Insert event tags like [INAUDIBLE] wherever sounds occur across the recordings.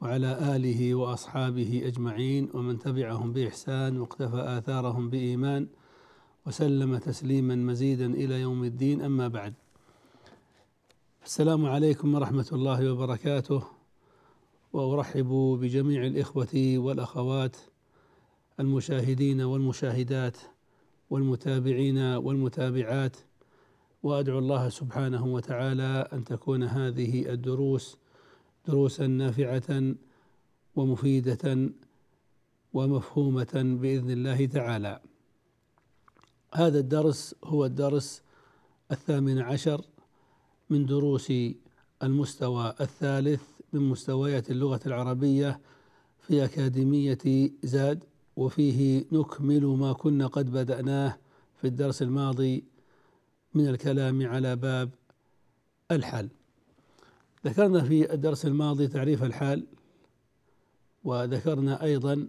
وعلى آله وأصحابه أجمعين ومن تبعهم بإحسان واقتفى آثارهم بإيمان وسلم تسليما مزيدا إلى يوم الدين. أما بعد السلام عليكم ورحمة الله وبركاته. وأرحب بجميع الإخوة والأخوات المشاهدين والمشاهدات والمتابعين والمتابعات وأدعو الله سبحانه وتعالى أن تكون هذه الدروس دروسا نافعة ومفيدة ومفهومة بإذن الله تعالى. هذا الدرس هو الدرس الثامن عشر من دروس المستوى الثالث من مستويات اللغة العربية في أكاديمية زاد وفيه نكمل ما كنا قد بدأناه في الدرس الماضي من الكلام على باب الحال ذكرنا في الدرس الماضي تعريف الحال وذكرنا أيضا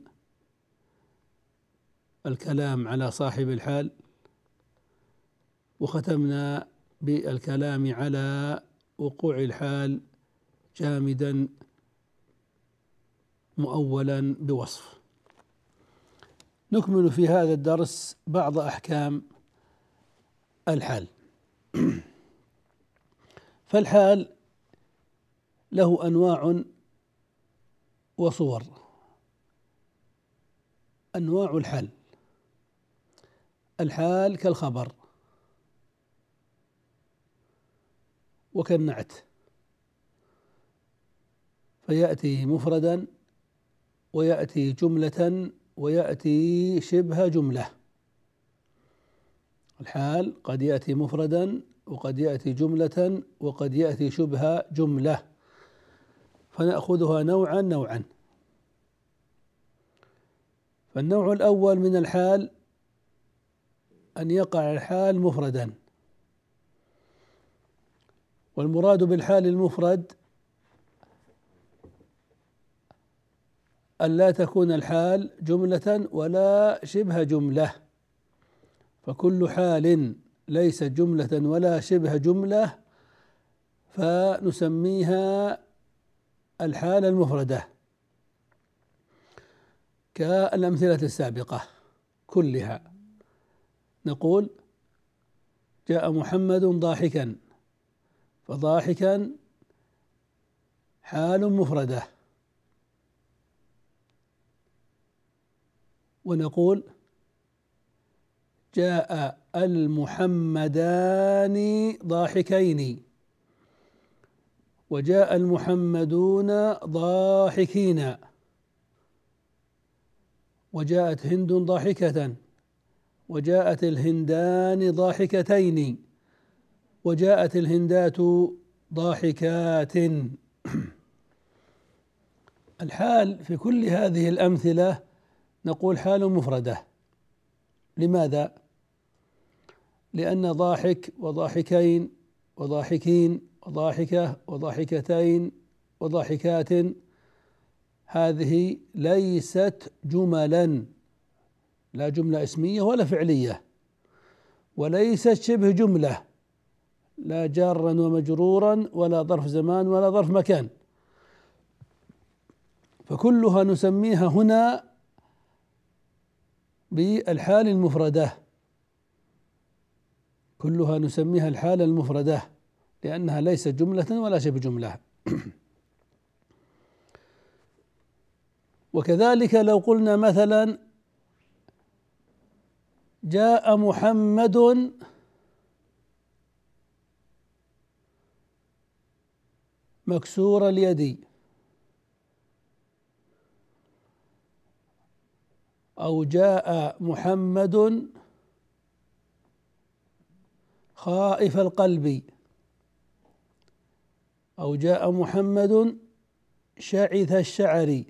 الكلام على صاحب الحال وختمنا بالكلام على وقوع الحال جامدا مؤولا بوصف. نكمل في هذا الدرس بعض أحكام الحال. [CLEARS THROAT] فالحال له أنواع وصور. أنواع الحال الحال كالخبر. وكالنعت. فيأتي مفردا ويأتي جملة ويأتي شبه جملة. الحال قد يأتي مفردا وقد يأتي جملة وقد يأتي شبه جملة. فنأخذها نوعا نوعا. فالنوع الأول من الحال أن يقع الحال مفردا. والمراد بالحال المفرد أن لا تكون الحال جملة ولا شبه جملة. فكل حال ليست جملة ولا شبه جملة فنسميها الحالة المفردة كالأمثلة السابقة كلها. نقول جاء محمد ضاحكا فضاحكا حال مفردة. ونقول جاء المحمدان ضاحكين. وجاء المحمدون ضاحكين. وجاءت هند ضاحكة. وجاءت الهندان ضاحكتين. وجاءت الهندات ضاحكات. [CLEARS THROAT] الحال في كل هذه الأمثلة نقول حال مفردة. لماذا؟ لأن ضاحك وضاحكين وضاحكين وضاحكة وضاحكتين وضاحكات. هذه ليست جملا لا جملة اسمية ولا فعلية وليست شبه جملة لا جارا ومجرورا ولا ظرف زمان ولا ظرف مكان. فكلها نسميها هنا بالحال المفردة. كلها نسميها الحالة المفردة. لأنها ليست جملة ولا شبه جملة وكذلك لو قلنا مثلا جاء محمد مكسور اليد أو جاء محمد خائف القلب. أو جاء محمد شعث الشعر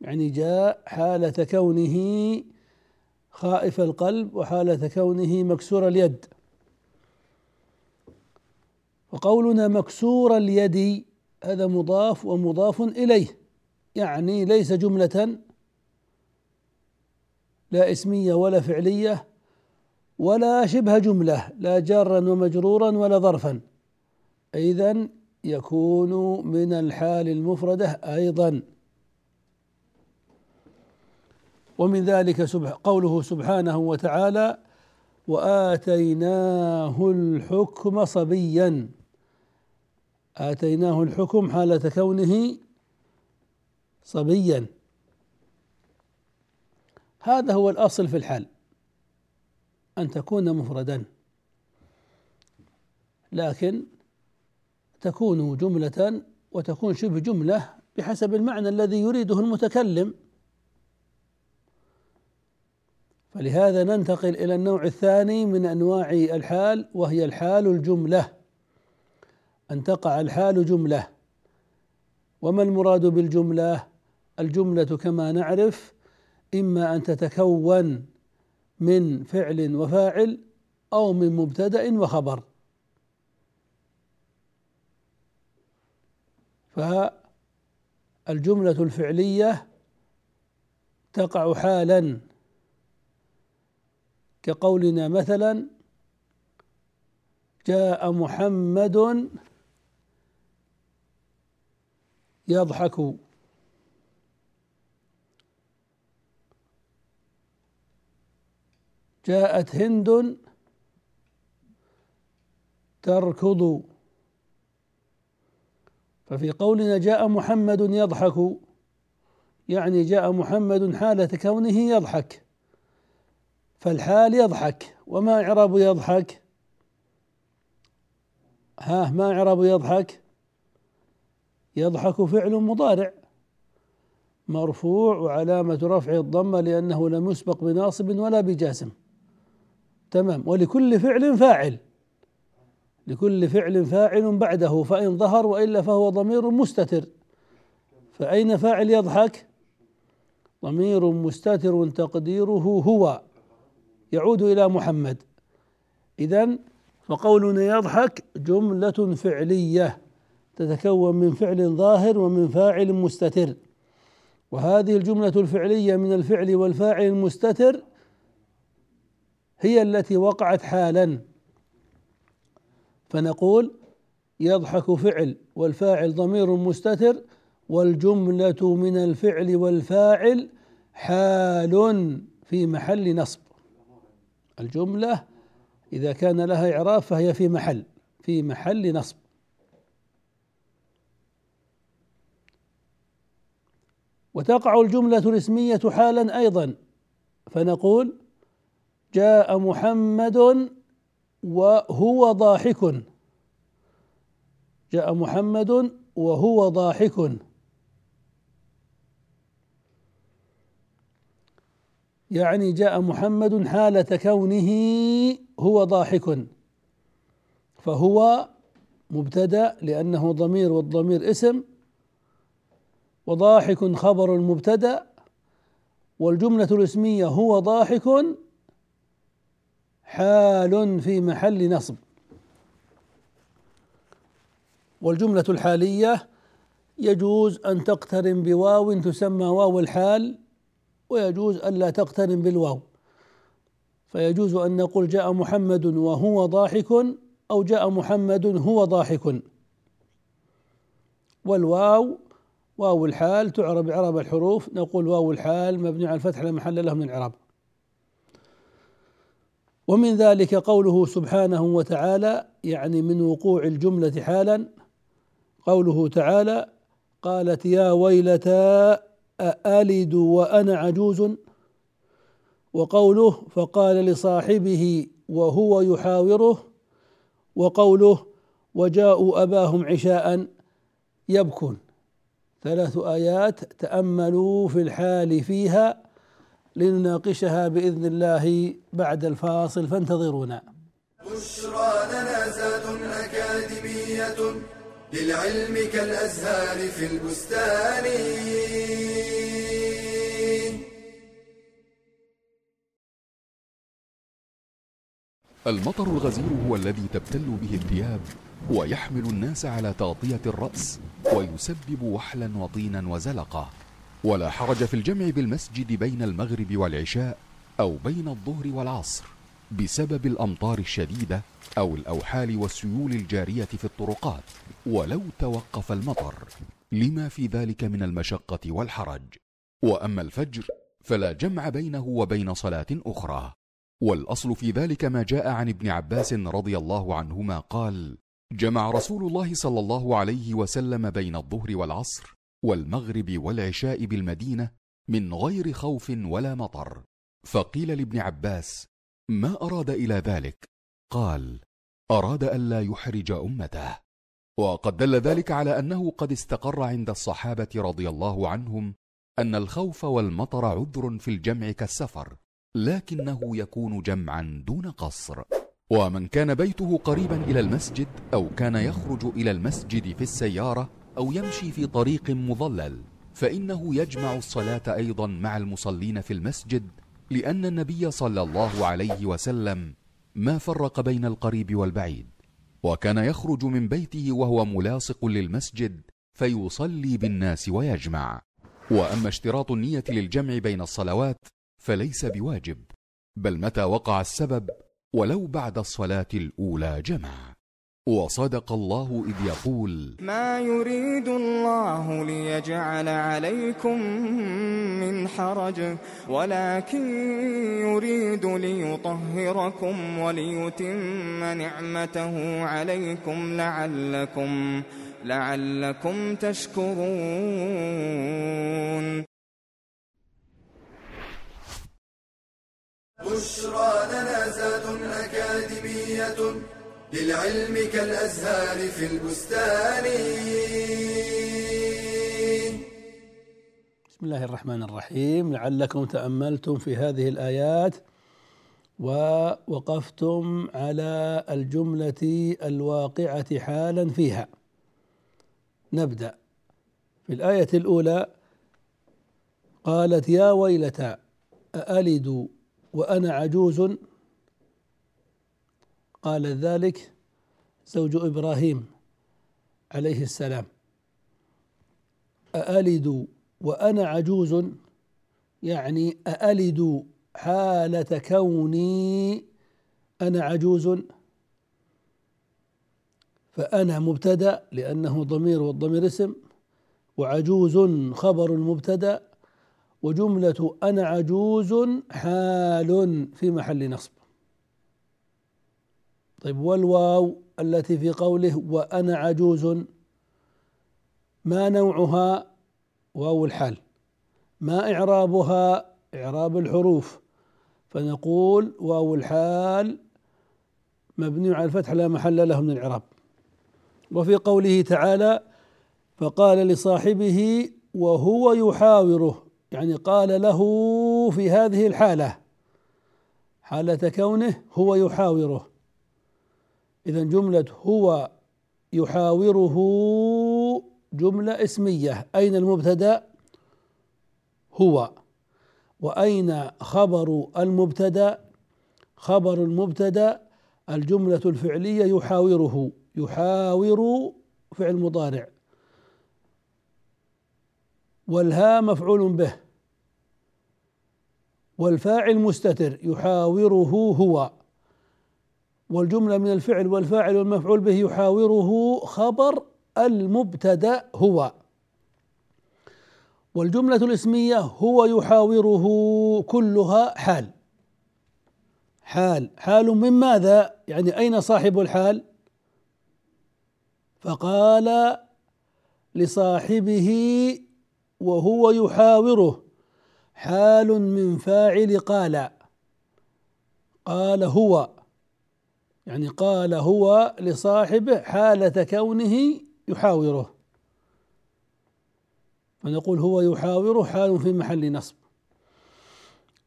يعني جاء حالة كونه خائف القلب وحالة كونه مكسور اليد. وقولنا مكسور اليد هذا مضاف ومضاف إليه. يعني ليس جملة لا اسمية ولا فعلية ولا شبه جملة لا جارا ومجرورا ولا ظرفا. إذا يكون من الحال المفردة أيضا. ومن ذلك قوله سبحانه وتعالى وآتيناه الحكم صبيا. آتيناه الحكم حالة كونه صبيا. هذا هو الأصل في الحال أن تكون مفردا. لكن تكون جملة وتكون شبه جملة بحسب المعنى الذي يريده المتكلم. فلهذا ننتقل إلى النوع الثاني من أنواع الحال وهي الحال الجملة. أن تقع الحال جملة. وما المراد بالجملة؟ الجملة كما نعرف إما أن تتكون من فعل وفاعل أو من مبتدأ وخبر. فالجملة الفعلية تقع حالا. كقولنا مثلا جاء محمد يضحك. جاءت هند تركض. ففي قولنا جاء محمد يضحك. يعني جاء محمد حالة كونه يضحك. فالحال يضحك. وما إعراب يضحك؟ ها ما إعراب يضحك؟ يضحك فعل مضارع. مرفوع وعلامة رفعه الضمة لأنه لم يسبق بناصب ولا بجازم تمام. ولكل فعل فاعل. لكل فعل فاعل بعده فإن ظهر وإلا فهو ضمير مستتر. فأين فاعل يضحك؟ ضمير مستتر تقديره هو يعود إلى محمد. إذا فقولنا يضحك جملة فعلية تتكون من فعل ظاهر ومن فاعل مستتر. وهذه الجملة الفعلية من الفعل والفاعل المستتر هي التي وقعت حالا. فنقول يضحك فعل والفاعل ضمير مستتر والجملة من الفعل والفاعل حال في محل نصب. الجملة إذا كان لها إعراب فهي في محل في محل نصب. وتقع الجملة الاسمية حالا أيضا فنقول جاء محمد وهو ضاحك. جاء محمد وهو ضاحك. يعني جاء محمد حالة كونه هو ضاحك. فهو مبتدأ لأنه ضمير والضمير اسم وضاحك خبر المبتدأ والجملة الاسمية هو ضاحك. حال في محل نصب. والجملة الحالية يجوز أن تقترن بواو تسمى واو الحال ويجوز ألا تقترن بالواو. فيجوز أن نقول جاء محمد وهو ضاحك أو جاء محمد هو ضاحك. والواو واو الحال تعرب إعراب الحروف. نقول واو الحال مبني على الفتح لا محل له من الإعراب. ومن ذلك قوله سبحانه وتعالى يعني من وقوع الجملة حالا قوله تعالى قالت يا ويلتى أألد وأنا عجوز؟ وقوله فقال لصاحبه وهو يحاوره؟ وقوله وجاءوا أباهم عشاء يبكون. ثلاث آيات تأملوا في الحال فيها. لنناقشها بإذن الله بعد الفاصل فانتظرونا. بشرى لنا زاد أكاديمية للعلم كالأزهار في البستان. المطر الغزير هو الذي تبتل به الثياب ويحمل الناس على تغطية الرأس ويسبب وحلا وطينا وزلقة ولا حرج في الجمع بالمسجد بين المغرب والعشاء أو بين الظهر والعصر بسبب الأمطار الشديدة أو الأوحال والسيول الجارية في الطرقات ولو توقف المطر. لما في ذلك من المشقة والحرج. وأما الفجر فلا جمع بينه وبين صلاة أخرى. والأصل في ذلك ما جاء عن ابن عباس رضي الله عنهما قال جمع رسول الله صلى الله عليه وسلم بين الظهر والعصر والمغرب والعشاء بالمدينة من غير خوف ولا مطر. فقيل لابن عباس ما أراد إلى ذلك؟ قال أراد الا يحرج أمته. وقد دل ذلك على أنه قد استقر عند الصحابة رضي الله عنهم أن الخوف والمطر عذر في الجمع كالسفر لكنه يكون جمعا دون قصر. ومن كان بيته قريبا إلى المسجد أو كان يخرج إلى المسجد في السيارة أو يمشي في طريق مظلل فإنه يجمع الصلاة أيضا مع المصلين في المسجد لأن النبي صلى الله عليه وسلم ما فرق بين القريب والبعيد وكان يخرج من بيته وهو ملاصق للمسجد فيصلي بالناس ويجمع. وأما اشتراط النية للجمع بين الصلوات فليس بواجب بل متى وقع السبب ولو بعد الصلاة الأولى جمع. وصدق الله إذ يقول ما يريد الله ليجعل عليكم من حرج ولكن يريد ليطهركم وليتم نعمته عليكم لعلكم لعلكم تشكرون. بشرى لنا زاد أكاديمية للعلم كالأزهار في البستان. بسم الله الرحمن الرحيم. لعلكم تأملتم في هذه الآيات ووقفتم على الجملة الواقعة حالا فيها. نبدأ. في الآية الأولى قالت يا ويلتى أألد وأنا عجوز قال ذلك زوج إبراهيم عليه السلام. أألد وأنا عجوز يعني أألد حالة كوني أنا عجوز. فأنا مبتدأ لأنه ضمير والضمير اسم وعجوز خبر المبتدأ وجملة أنا عجوز حال في محل نصب. طيب والواو التي في قوله وأنا عجوز ما نوعها؟ واو الحال. ما إعرابها؟ إعراب الحروف. فنقول واو الحال مبني على الفتح لا محل له من الإعراب. وفي قوله تعالى فقال لصاحبه وهو يحاوره يعني قال له في هذه الحالة حالة كونه هو يحاوره. إذا جملة هو يحاوره جملة اسمية. أين المبتدأ؟ هو. وأين خبر المبتدأ؟ خبر المبتدأ الجملة الفعلية يحاوره. يحاور فعل مضارع. والها مفعول به. والفاعل مستتر. يحاوره هو. والجملة من الفعل والفاعل والمفعول به يحاوره خبر المبتدأ هو. والجملة الاسمية هو يحاوره كلها حال. حال. حال من ماذا؟ يعني أين صاحب الحال؟ فقال لصاحبه وهو يحاوره حال من فاعل قال. قال هو. يعني قال هو لصاحبه حالة كونه يحاوره. فنقول هو يحاوره حال في محل نصب.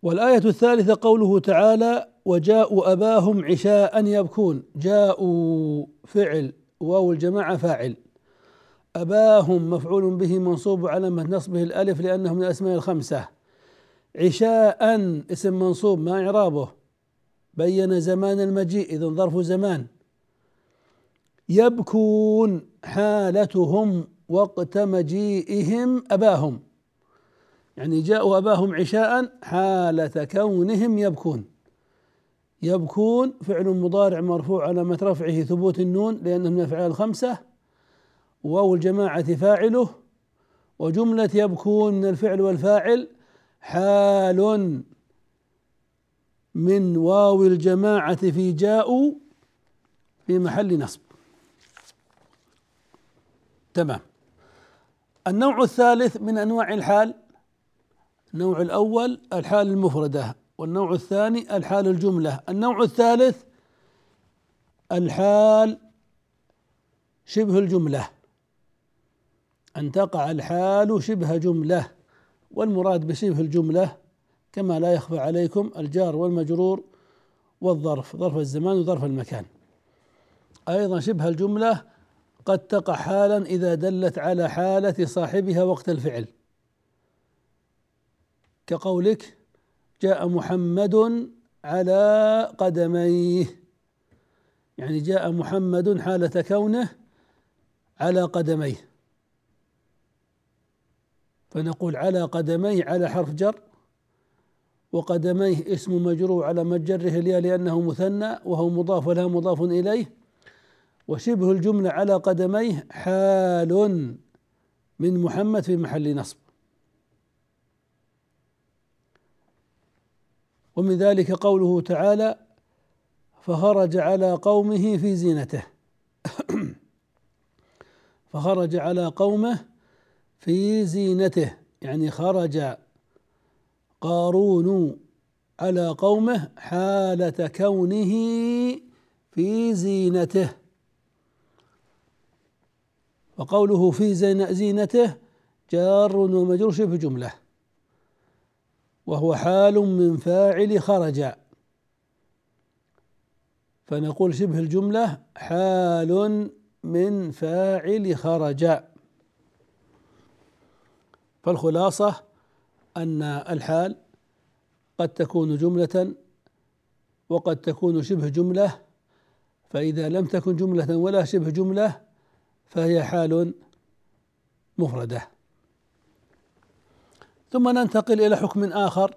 والآية الثالثة قوله تعالى وجاءوا أباهم عشاء يبكون جاءوا فعل واو الجماعة فاعل. أباهم مفعول به منصوب علامة نصبه الألف لأنه من الأسماء الخمسة. عشاء اسم منصوب ما إعرابه. بين زمان المجيء إذن ظرف زمان. يبكون حالتهم وقت مجيئهم أباهم. يعني جاءوا أباهم عشاء حالة كونهم يبكون. يبكون فعل مضارع مرفوع علامة رفعه ثبوت النون لأنه من الأفعال الخمسة. واو الجماعة فاعله. وجملة يبكون من الفعل والفاعل حال من واو الجماعة في جاءوا في محل نصب. تمام. النوع الثالث من أنواع الحال النوع الأول الحال المفردة والنوع الثاني الحال الجملة. النوع الثالث الحال شبه الجملة. أن تقع الحال شبه جملة والمراد بشبه الجملة كما لا يخفى عليكم الجار والمجرور والظرف ظرف الزمان وظرف المكان. أيضا شبه الجملة قد تقع حالا إذا دلت على حالة صاحبها وقت الفعل. كقولك جاء محمد على قدميه. يعني جاء محمد حالة كونه على قدميه. فنقول على قدميه على حرف جر. وقدميه اسم مجرور على مجره الياء لأنه مثنى وهو مضاف ولا مضاف إليه. وشبه الجملة على قدميه حال من محمد في محل نصب. ومن ذلك قوله تعالى فخرج على قومه في زينته. [COUGHS] فخرج على قومه في زينته يعني خرج قارون على قومه حالة كونه في زينته. وقوله في زينته جار ومجرور شبه جملة. وهو حال من فاعل خرج. فنقول شبه الجملة حال من فاعل خرج. فالخلاصة أن الحال قد تكون جملة وقد تكون شبه جملة فإذا لم تكن جملة ولا شبه جملة فهي حال مفردة. ثم ننتقل إلى حكم آخر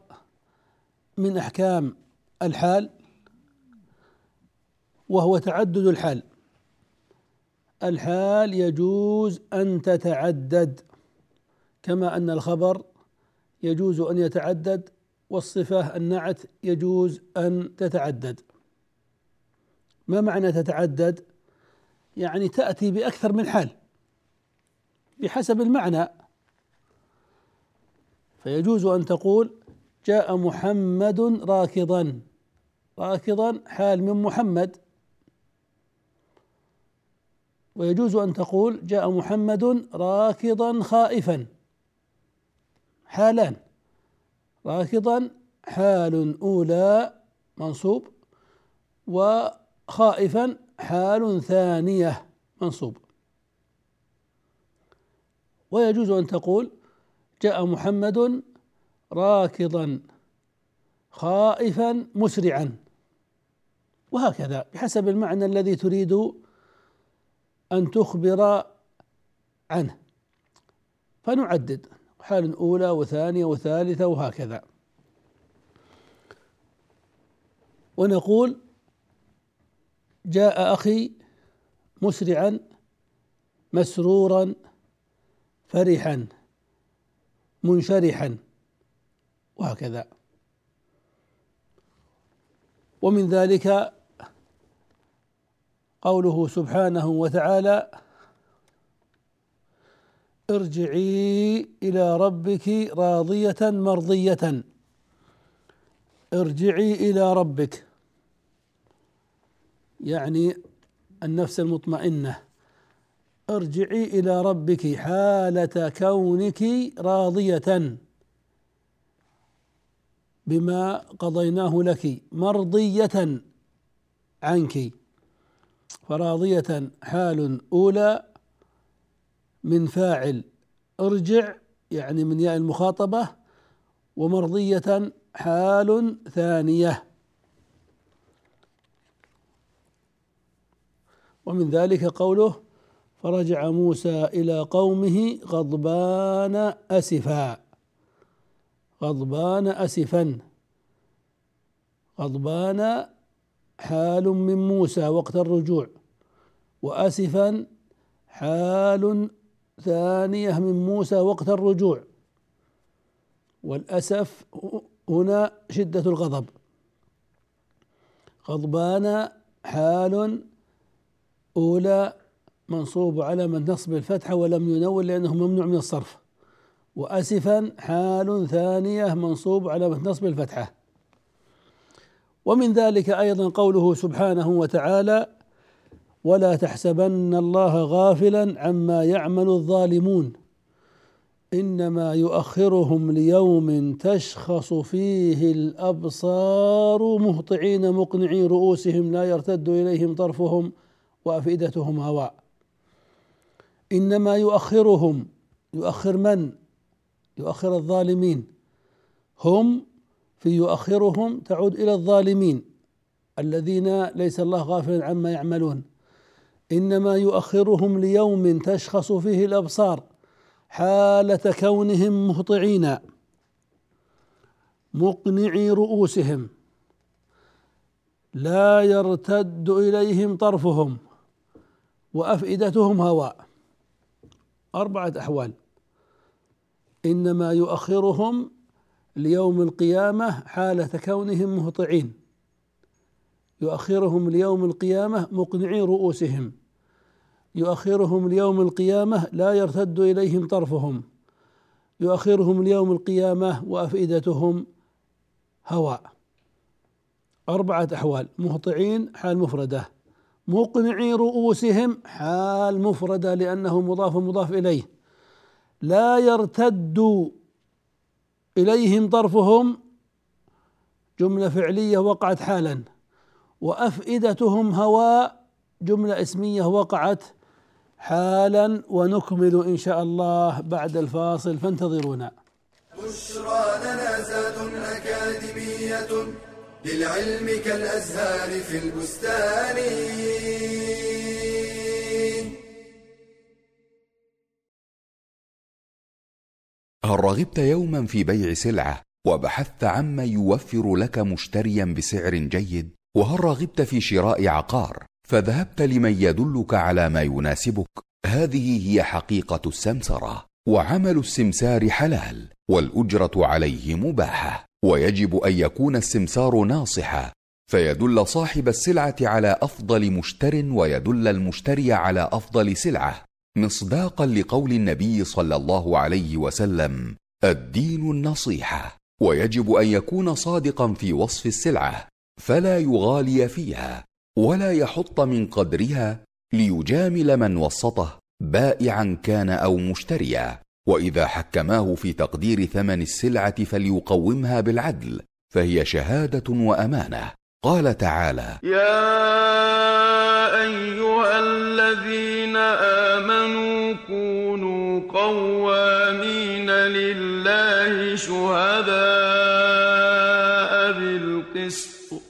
من أحكام الحال وهو تعدد الحال. الحال يجوز أن تتعدد كما أن الخبر يجوز أن يتعدد والصفة النعت يجوز أن تتعدد. ما معنى تتعدد؟ يعني تأتي بأكثر من حال. بحسب المعنى. فيجوز أن تقول جاء محمد راكضا. راكضا حال من محمد. ويجوز أن تقول جاء محمد راكضا خائفا. حالان. راكضا حال أولى منصوب وخائفا حال ثانية منصوب. ويجوز أن تقول جاء محمد راكضا خائفا مسرعا. وهكذا بحسب المعنى الذي تريد أن تخبر عنه. فنعدد. حال أولى وثانية وثالثة وهكذا. ونقول جاء أخي مسرعا مسرورا فرحا منشرحا وهكذا. ومن ذلك قوله سبحانه وتعالى ارجعي إلى ربك راضية مرضية. ارجعي إلى ربك. يعني النفس المطمئنة. ارجعي إلى ربك حالة كونك راضية. بما قضيناه لك. مرضية عنك. فراضية حال أولى من فاعل ارجع يعني من ياء المخاطبة ومرضية حال ثانية. ومن ذلك قوله فرجع موسى إلى قومه غضبان أسفا. غضبان أسفا. غضبان حال من موسى وقت الرجوع وأسفا حال ثانية من موسى وقت الرجوع. والأسف هنا شدة الغضب. غضبان حال أولى منصوب على من نصب الفتحة ولم ينون لأنه ممنوع من الصرف. وأسفا حال ثانية منصوب على من نصب الفتحة. ومن ذلك أيضا قوله سبحانه وتعالى ولا تحسبن الله غافلا عما يعمل الظالمون. إنما يؤخرهم ليوم تشخص فيه الأبصار مهطعين مقنعي رؤوسهم لا يرتد إليهم طرفهم وأفئدتهم هواء. إنما يؤخرهم يؤخر من؟ يؤخر الظالمين. هم في يؤخرهم تعود إلى الظالمين الذين ليس الله غافلا عما يعملون. إنما يؤخرهم ليوم تشخص فيه الأبصار حالة كونهم مهطعين مقنعي رؤوسهم لا يرتد إليهم طرفهم وأفئدتهم هواء. أربعة أحوال. إنما يؤخرهم ليوم القيامة حالة كونهم مهطعين. يؤخرهم ليوم القيامة مقنعي رؤوسهم. يؤخرهم ليوم القيامة لا يرتد إليهم طرفهم. يؤخرهم ليوم القيامة وأفئدتهم هواء. أربعة أحوال. مهطعين حال مفردة. مقنعي رؤوسهم حال مفردة لأنه مضاف مضاف إليه. لا يرتد إليهم طرفهم. جملة فعلية وقعت حالا. وأفئدتهم هواء. جملة اسمية وقعت حالا ونكمل إن شاء الله بعد الفاصل فانتظرونا. بشرى لنا زاد أكاديمية للعلم كالأزهار في البستان. هل رغبت يوما في بيع سلعة وبحثت عمن يوفر لك مشتريا بسعر جيد؟ وهل رغبت في شراء عقار؟ فذهبت لمن يدلك على ما يناسبك. هذه هي حقيقة السمسرة وعمل السمسار حلال والأجرة عليه مباحة. ويجب أن يكون السمسار ناصحا. فيدل صاحب السلعة على أفضل مشتر ويدل المشتري على أفضل سلعة. مصداقا لقول النبي صلى الله عليه وسلم الدين النصيحة. ويجب أن يكون صادقا في وصف السلعة فلا يغالي فيها. ولا يحط من قدرها ليجامل من وسطه بائعا كان أو مشتريا. وإذا حكماه في تقدير ثمن السلعة فليقومها بالعدل فهي شهادة وأمانة. قال تعالى يا أيها الذين آمنوا كونوا قوامين لله شهداء.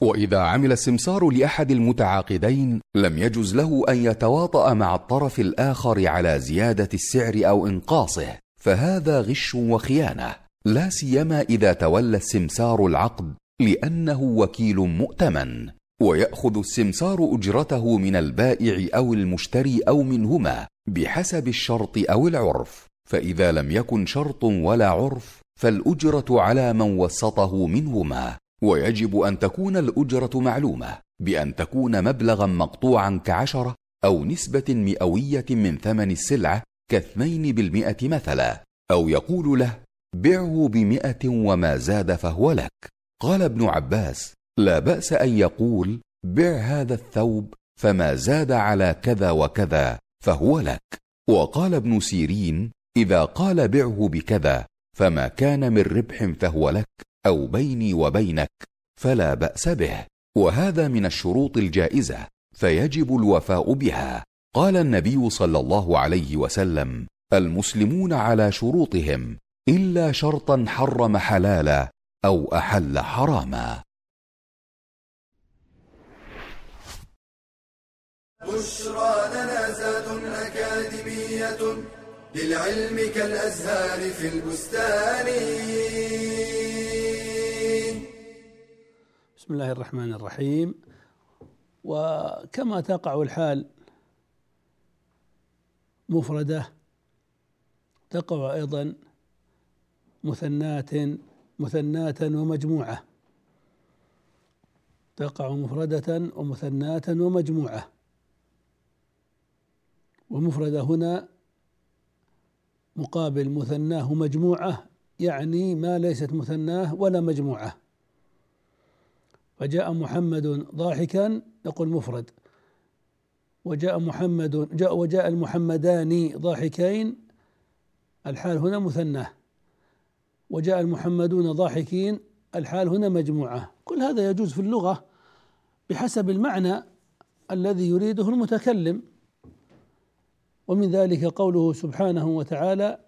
وإذا عمل السمسار لأحد المتعاقدين لم يجز له أن يتواطأ مع الطرف الآخر على زيادة السعر أو إنقاصه. فهذا غش وخيانة. لا سيما إذا تولى السمسار العقد لأنه وكيل مؤتمن ويأخذ السمسار أجرته من البائع أو المشتري أو منهما بحسب الشرط أو العرف. فإذا لم يكن شرط ولا عرف فالأجرة على من وسطه منهما. ويجب أن تكون الأجرة معلومة بأن تكون مبلغا مقطوعا كعشرة أو نسبة مئوية من ثمن السلعة كاثنين بالمئة مثلا. أو يقول له بعه بمئة وما زاد فهو لك. قال ابن عباس لا بأس أن يقول بع هذا الثوب فما زاد على كذا وكذا فهو لك. وقال ابن سيرين إذا قال بعه بكذا فما كان من ربح فهو لك. أو بيني وبينك فلا بأس به. وهذا من الشروط الجائزة فيجب الوفاء بها. قال النبي صلى الله عليه وسلم المسلمون على شروطهم إلا شرطا حرم حلالا أو أحل حراما. بشرى لنا زاد أكاديمية للعلم كالأزهار في البستان. بسم الله الرحمن الرحيم. وكما تقع الحال مفردة تقع أيضا مثنات مثناة ومجموعة. تقع مفردة ومثناة ومجموعة. ومفردة هنا مقابل مثناه مجموعة يعني ما ليست مثناه ولا مجموعة. فجاء محمد ضاحكا يقول مفرد. وجاء محمد جاء وجاء المحمدان ضاحكين الحال هنا مثناه وجاء المحمدون ضاحكين الحال هنا مجموعة. كل هذا يجوز في اللغة بحسب المعنى الذي يريده المتكلم. ومن ذلك قوله سبحانه وتعالى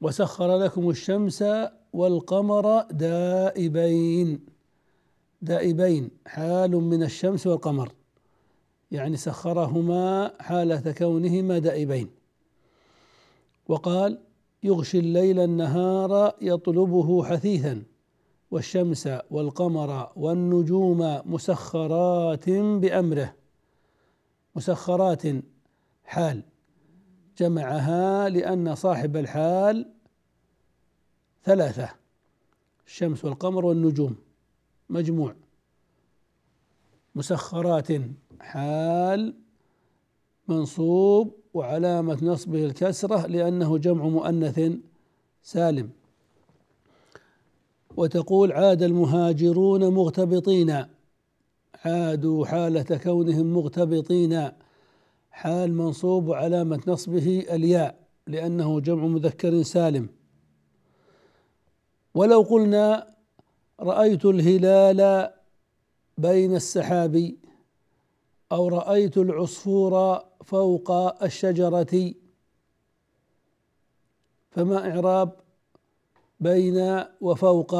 وسخر لكم الشمس والقمر دائبين دائبين حال من الشمس والقمر. يعني سخرهما حالة كونهما دائبين. وقال يغشي الليل النهار يطلبه حثيثا والشمس والقمر والنجوم مسخرات بأمره. مسخرات حال. جمعها لأن صاحب الحال ثلاثة الشمس والقمر والنجوم. مجموع. مسخرات حال منصوب وعلامة نصبه الكسرة لأنه جمع مؤنث سالم. وتقول عاد المهاجرون مغتبطين. عادوا حالة كونهم مغتبطين. حال منصوب وعلامة نصبه الياء لأنه جمع مذكر سالم. ولو قلنا رأيت الهلال بين السحاب أو رأيت العصفور فوق الشجرة. فما إعراب بين وفوق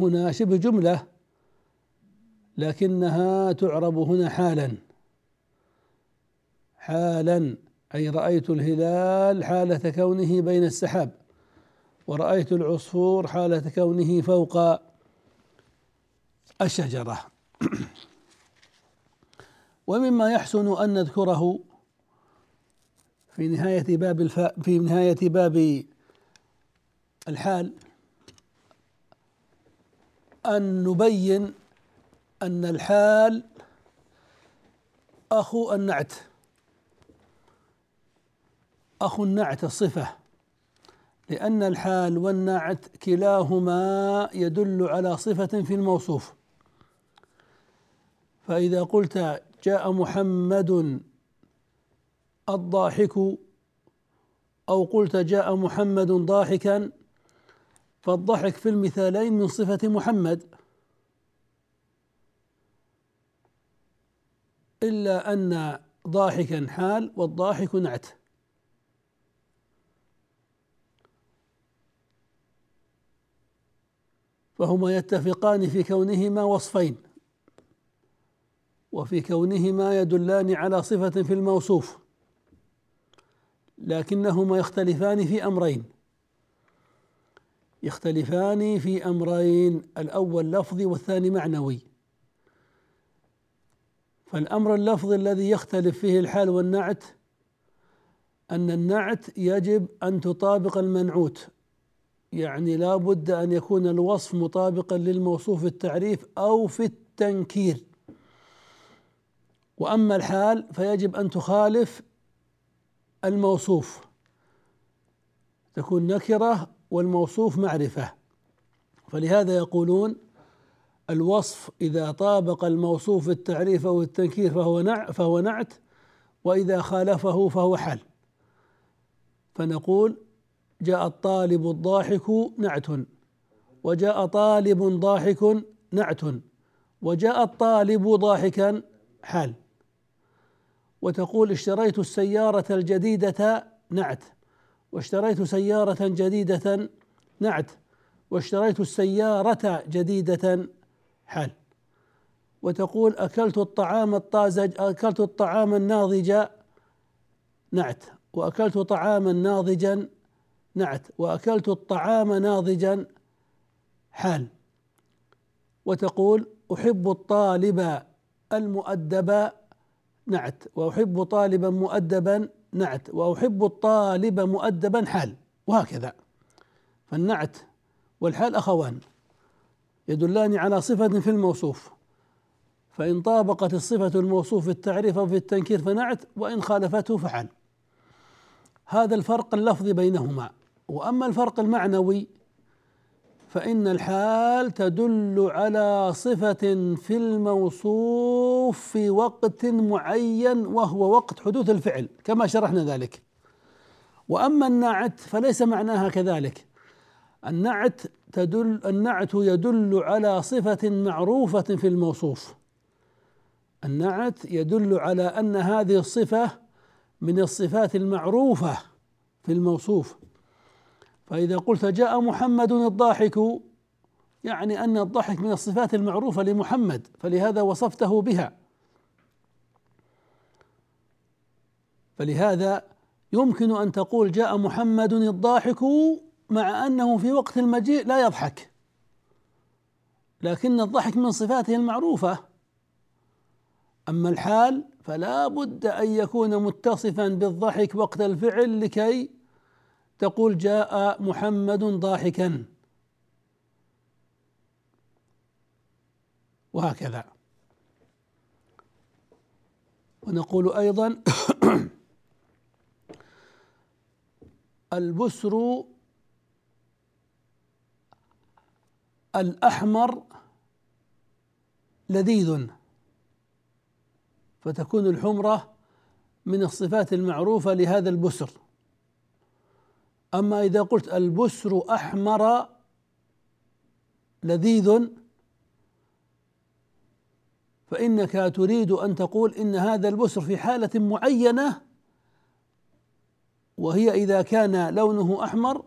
هنا؟ شبه جملة لكنها تعرب هنا حالا. حالا أي رأيت الهلال حالة كونه بين السحاب. ورأيت العصفور حالة كونه فوق الشجرة. [CLEARS THROAT] ومما يحسن أن نذكره في نهاية باب الف... في نهاية باب الحال أن نبين أن الحال أخو النعت أخو النعت الصفة لأن الحال والنعت كلاهما يدل على صفة في الموصوف. فإذا قلت جاء محمد الضاحك أو قلت جاء محمد ضاحكا فالضحك في المثالين من صفة محمد. إلا أن ضاحكا حال والضاحك نعت. فهما يتفقان في كونهما وصفين. وفي كونهما يدلان على صفة في الموصوف لكنهما يختلفان في أمرين. يختلفان في أمرين الأول لفظي والثاني معنوي. فالأمر اللفظي الذي يختلف فيه الحال والنعت أن النعت يجب أن تطابق المنعوت. يعني لا بد أن يكون الوصف مطابقا للموصوف التعريف أو في التنكير. وأما الحال فيجب أن تخالف الموصوف. تكون نكرة والموصوف معرفة. فلهذا يقولون الوصف إذا طابق الموصوف التعريف أو التنكير فهو نع فهو نعت وإذا خالفه فهو حال فنقول جاء الطالب الضاحك نعت. وجاء طالب ضاحك نعت. وجاء الطالب ضاحكا حال. وتقول اشتريت السيارة الجديدة نعت. واشتريت سيارة جديدة نعت. واشتريت السيارة جديدة حال. وتقول أكلت الطعام الطازج أكلت الطعام الناضج نعت. وأكلت طعاما ناضجا نعت وأكلت الطعام ناضجا حال. وتقول أحب الطالب المؤدب نعت. وأحب طالبا مؤدبا نعت. وأحب الطالب مؤدبا حال. وهكذا. فالنعت والحال أخوان يدلان على صفة في الموصوف. فإن طابقت الصفة الموصوف في التعريف أو في التنكير فنعت وإن خالفته فحال. هذا الفرق اللفظي بينهما. وأما الفرق المعنوي فإن الحال تدل على صفة في الموصوف في وقت معين وهو وقت حدوث الفعل كما شرحنا ذلك. وأما النعت فليس معناها كذلك. النعت تدل النعت يدل على صفة معروفة في الموصوف. النعت يدل على أن هذه الصفة من الصفات المعروفة في الموصوف. فإذا قلت جاء محمد الضاحك يعني أن الضحك من الصفات المعروفة لمحمد فلهذا وصفته بها. فلهذا يمكن أن تقول جاء محمد الضاحك مع أنه في وقت المجيء لا يضحك. لكن الضحك من صفاته المعروفة. أما الحال فلا بد أن يكون متصفا بالضحك وقت الفعل لكي تقول جاء محمد ضاحكا. وهكذا. ونقول أيضا [COUGHS] البسر الأحمر لذيذ فتكون الحمرة من الصفات المعروفة لهذا البسر. أما إذا قلت البسر أحمر لذيذ فإنك تريد أن تقول إن هذا البسر في حالة معينة وهي إذا كان لونه أحمر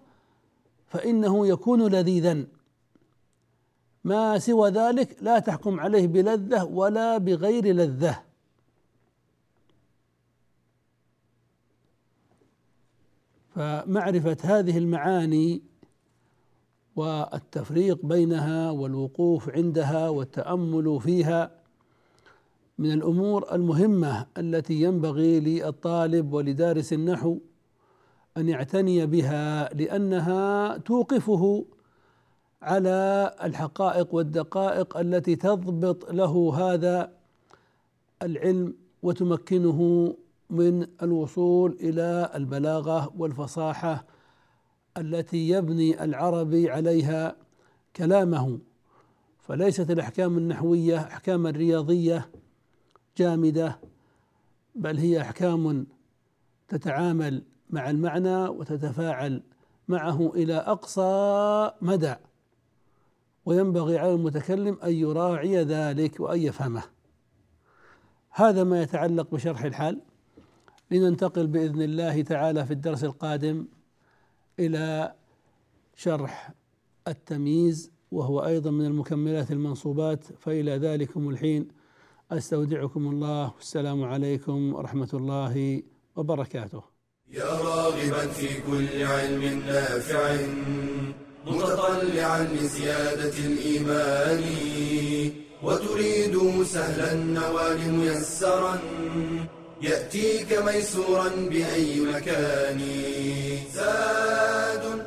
فإنه يكون لذيذا. ما سوى ذلك لا تحكم عليه بلذة ولا بغير لذة. فمعرفة هذه المعاني والتفريق بينها والوقوف عندها والتأمل فيها من الأمور المهمة التي ينبغي للطالب ولدارس النحو أن يعتني بها لأنها توقفه على الحقائق والدقائق التي تضبط له هذا العلم وتمكنه من الوصول إلى البلاغة والفصاحة التي يبني العربي عليها كلامه. فليست الأحكام النحوية احكاما رياضية جامدة بل هي أحكام تتعامل مع المعنى وتتفاعل معه إلى أقصى مدى. وينبغي على المتكلم أن يراعي ذلك وأن يفهمه. هذا ما يتعلق بشرح الحال. لننتقل بإذن الله تعالى في الدرس القادم إلى شرح التمييز وهو أيضا من المكملات المنصوبات فإلى ذلكم الحين. أستودعكم الله. والسلام عليكم ورحمة الله وبركاته. يا راغبا في كل علم نافع متطلعا لزيادة الإيمان وتريد سهلا النوال ميسرا. يأتيك ميسورا بأي مكان. زاد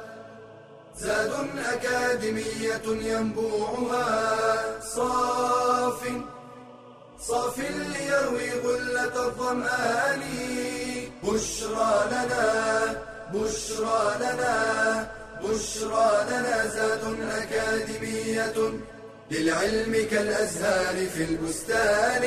زاد أكاديمية ينبوعها. صاف صاف ليروي غلة الظمآن. بشرى لنا بشرى لنا بشرى لنا. زاد أكاديمية للعلم كالأزهار في البستان.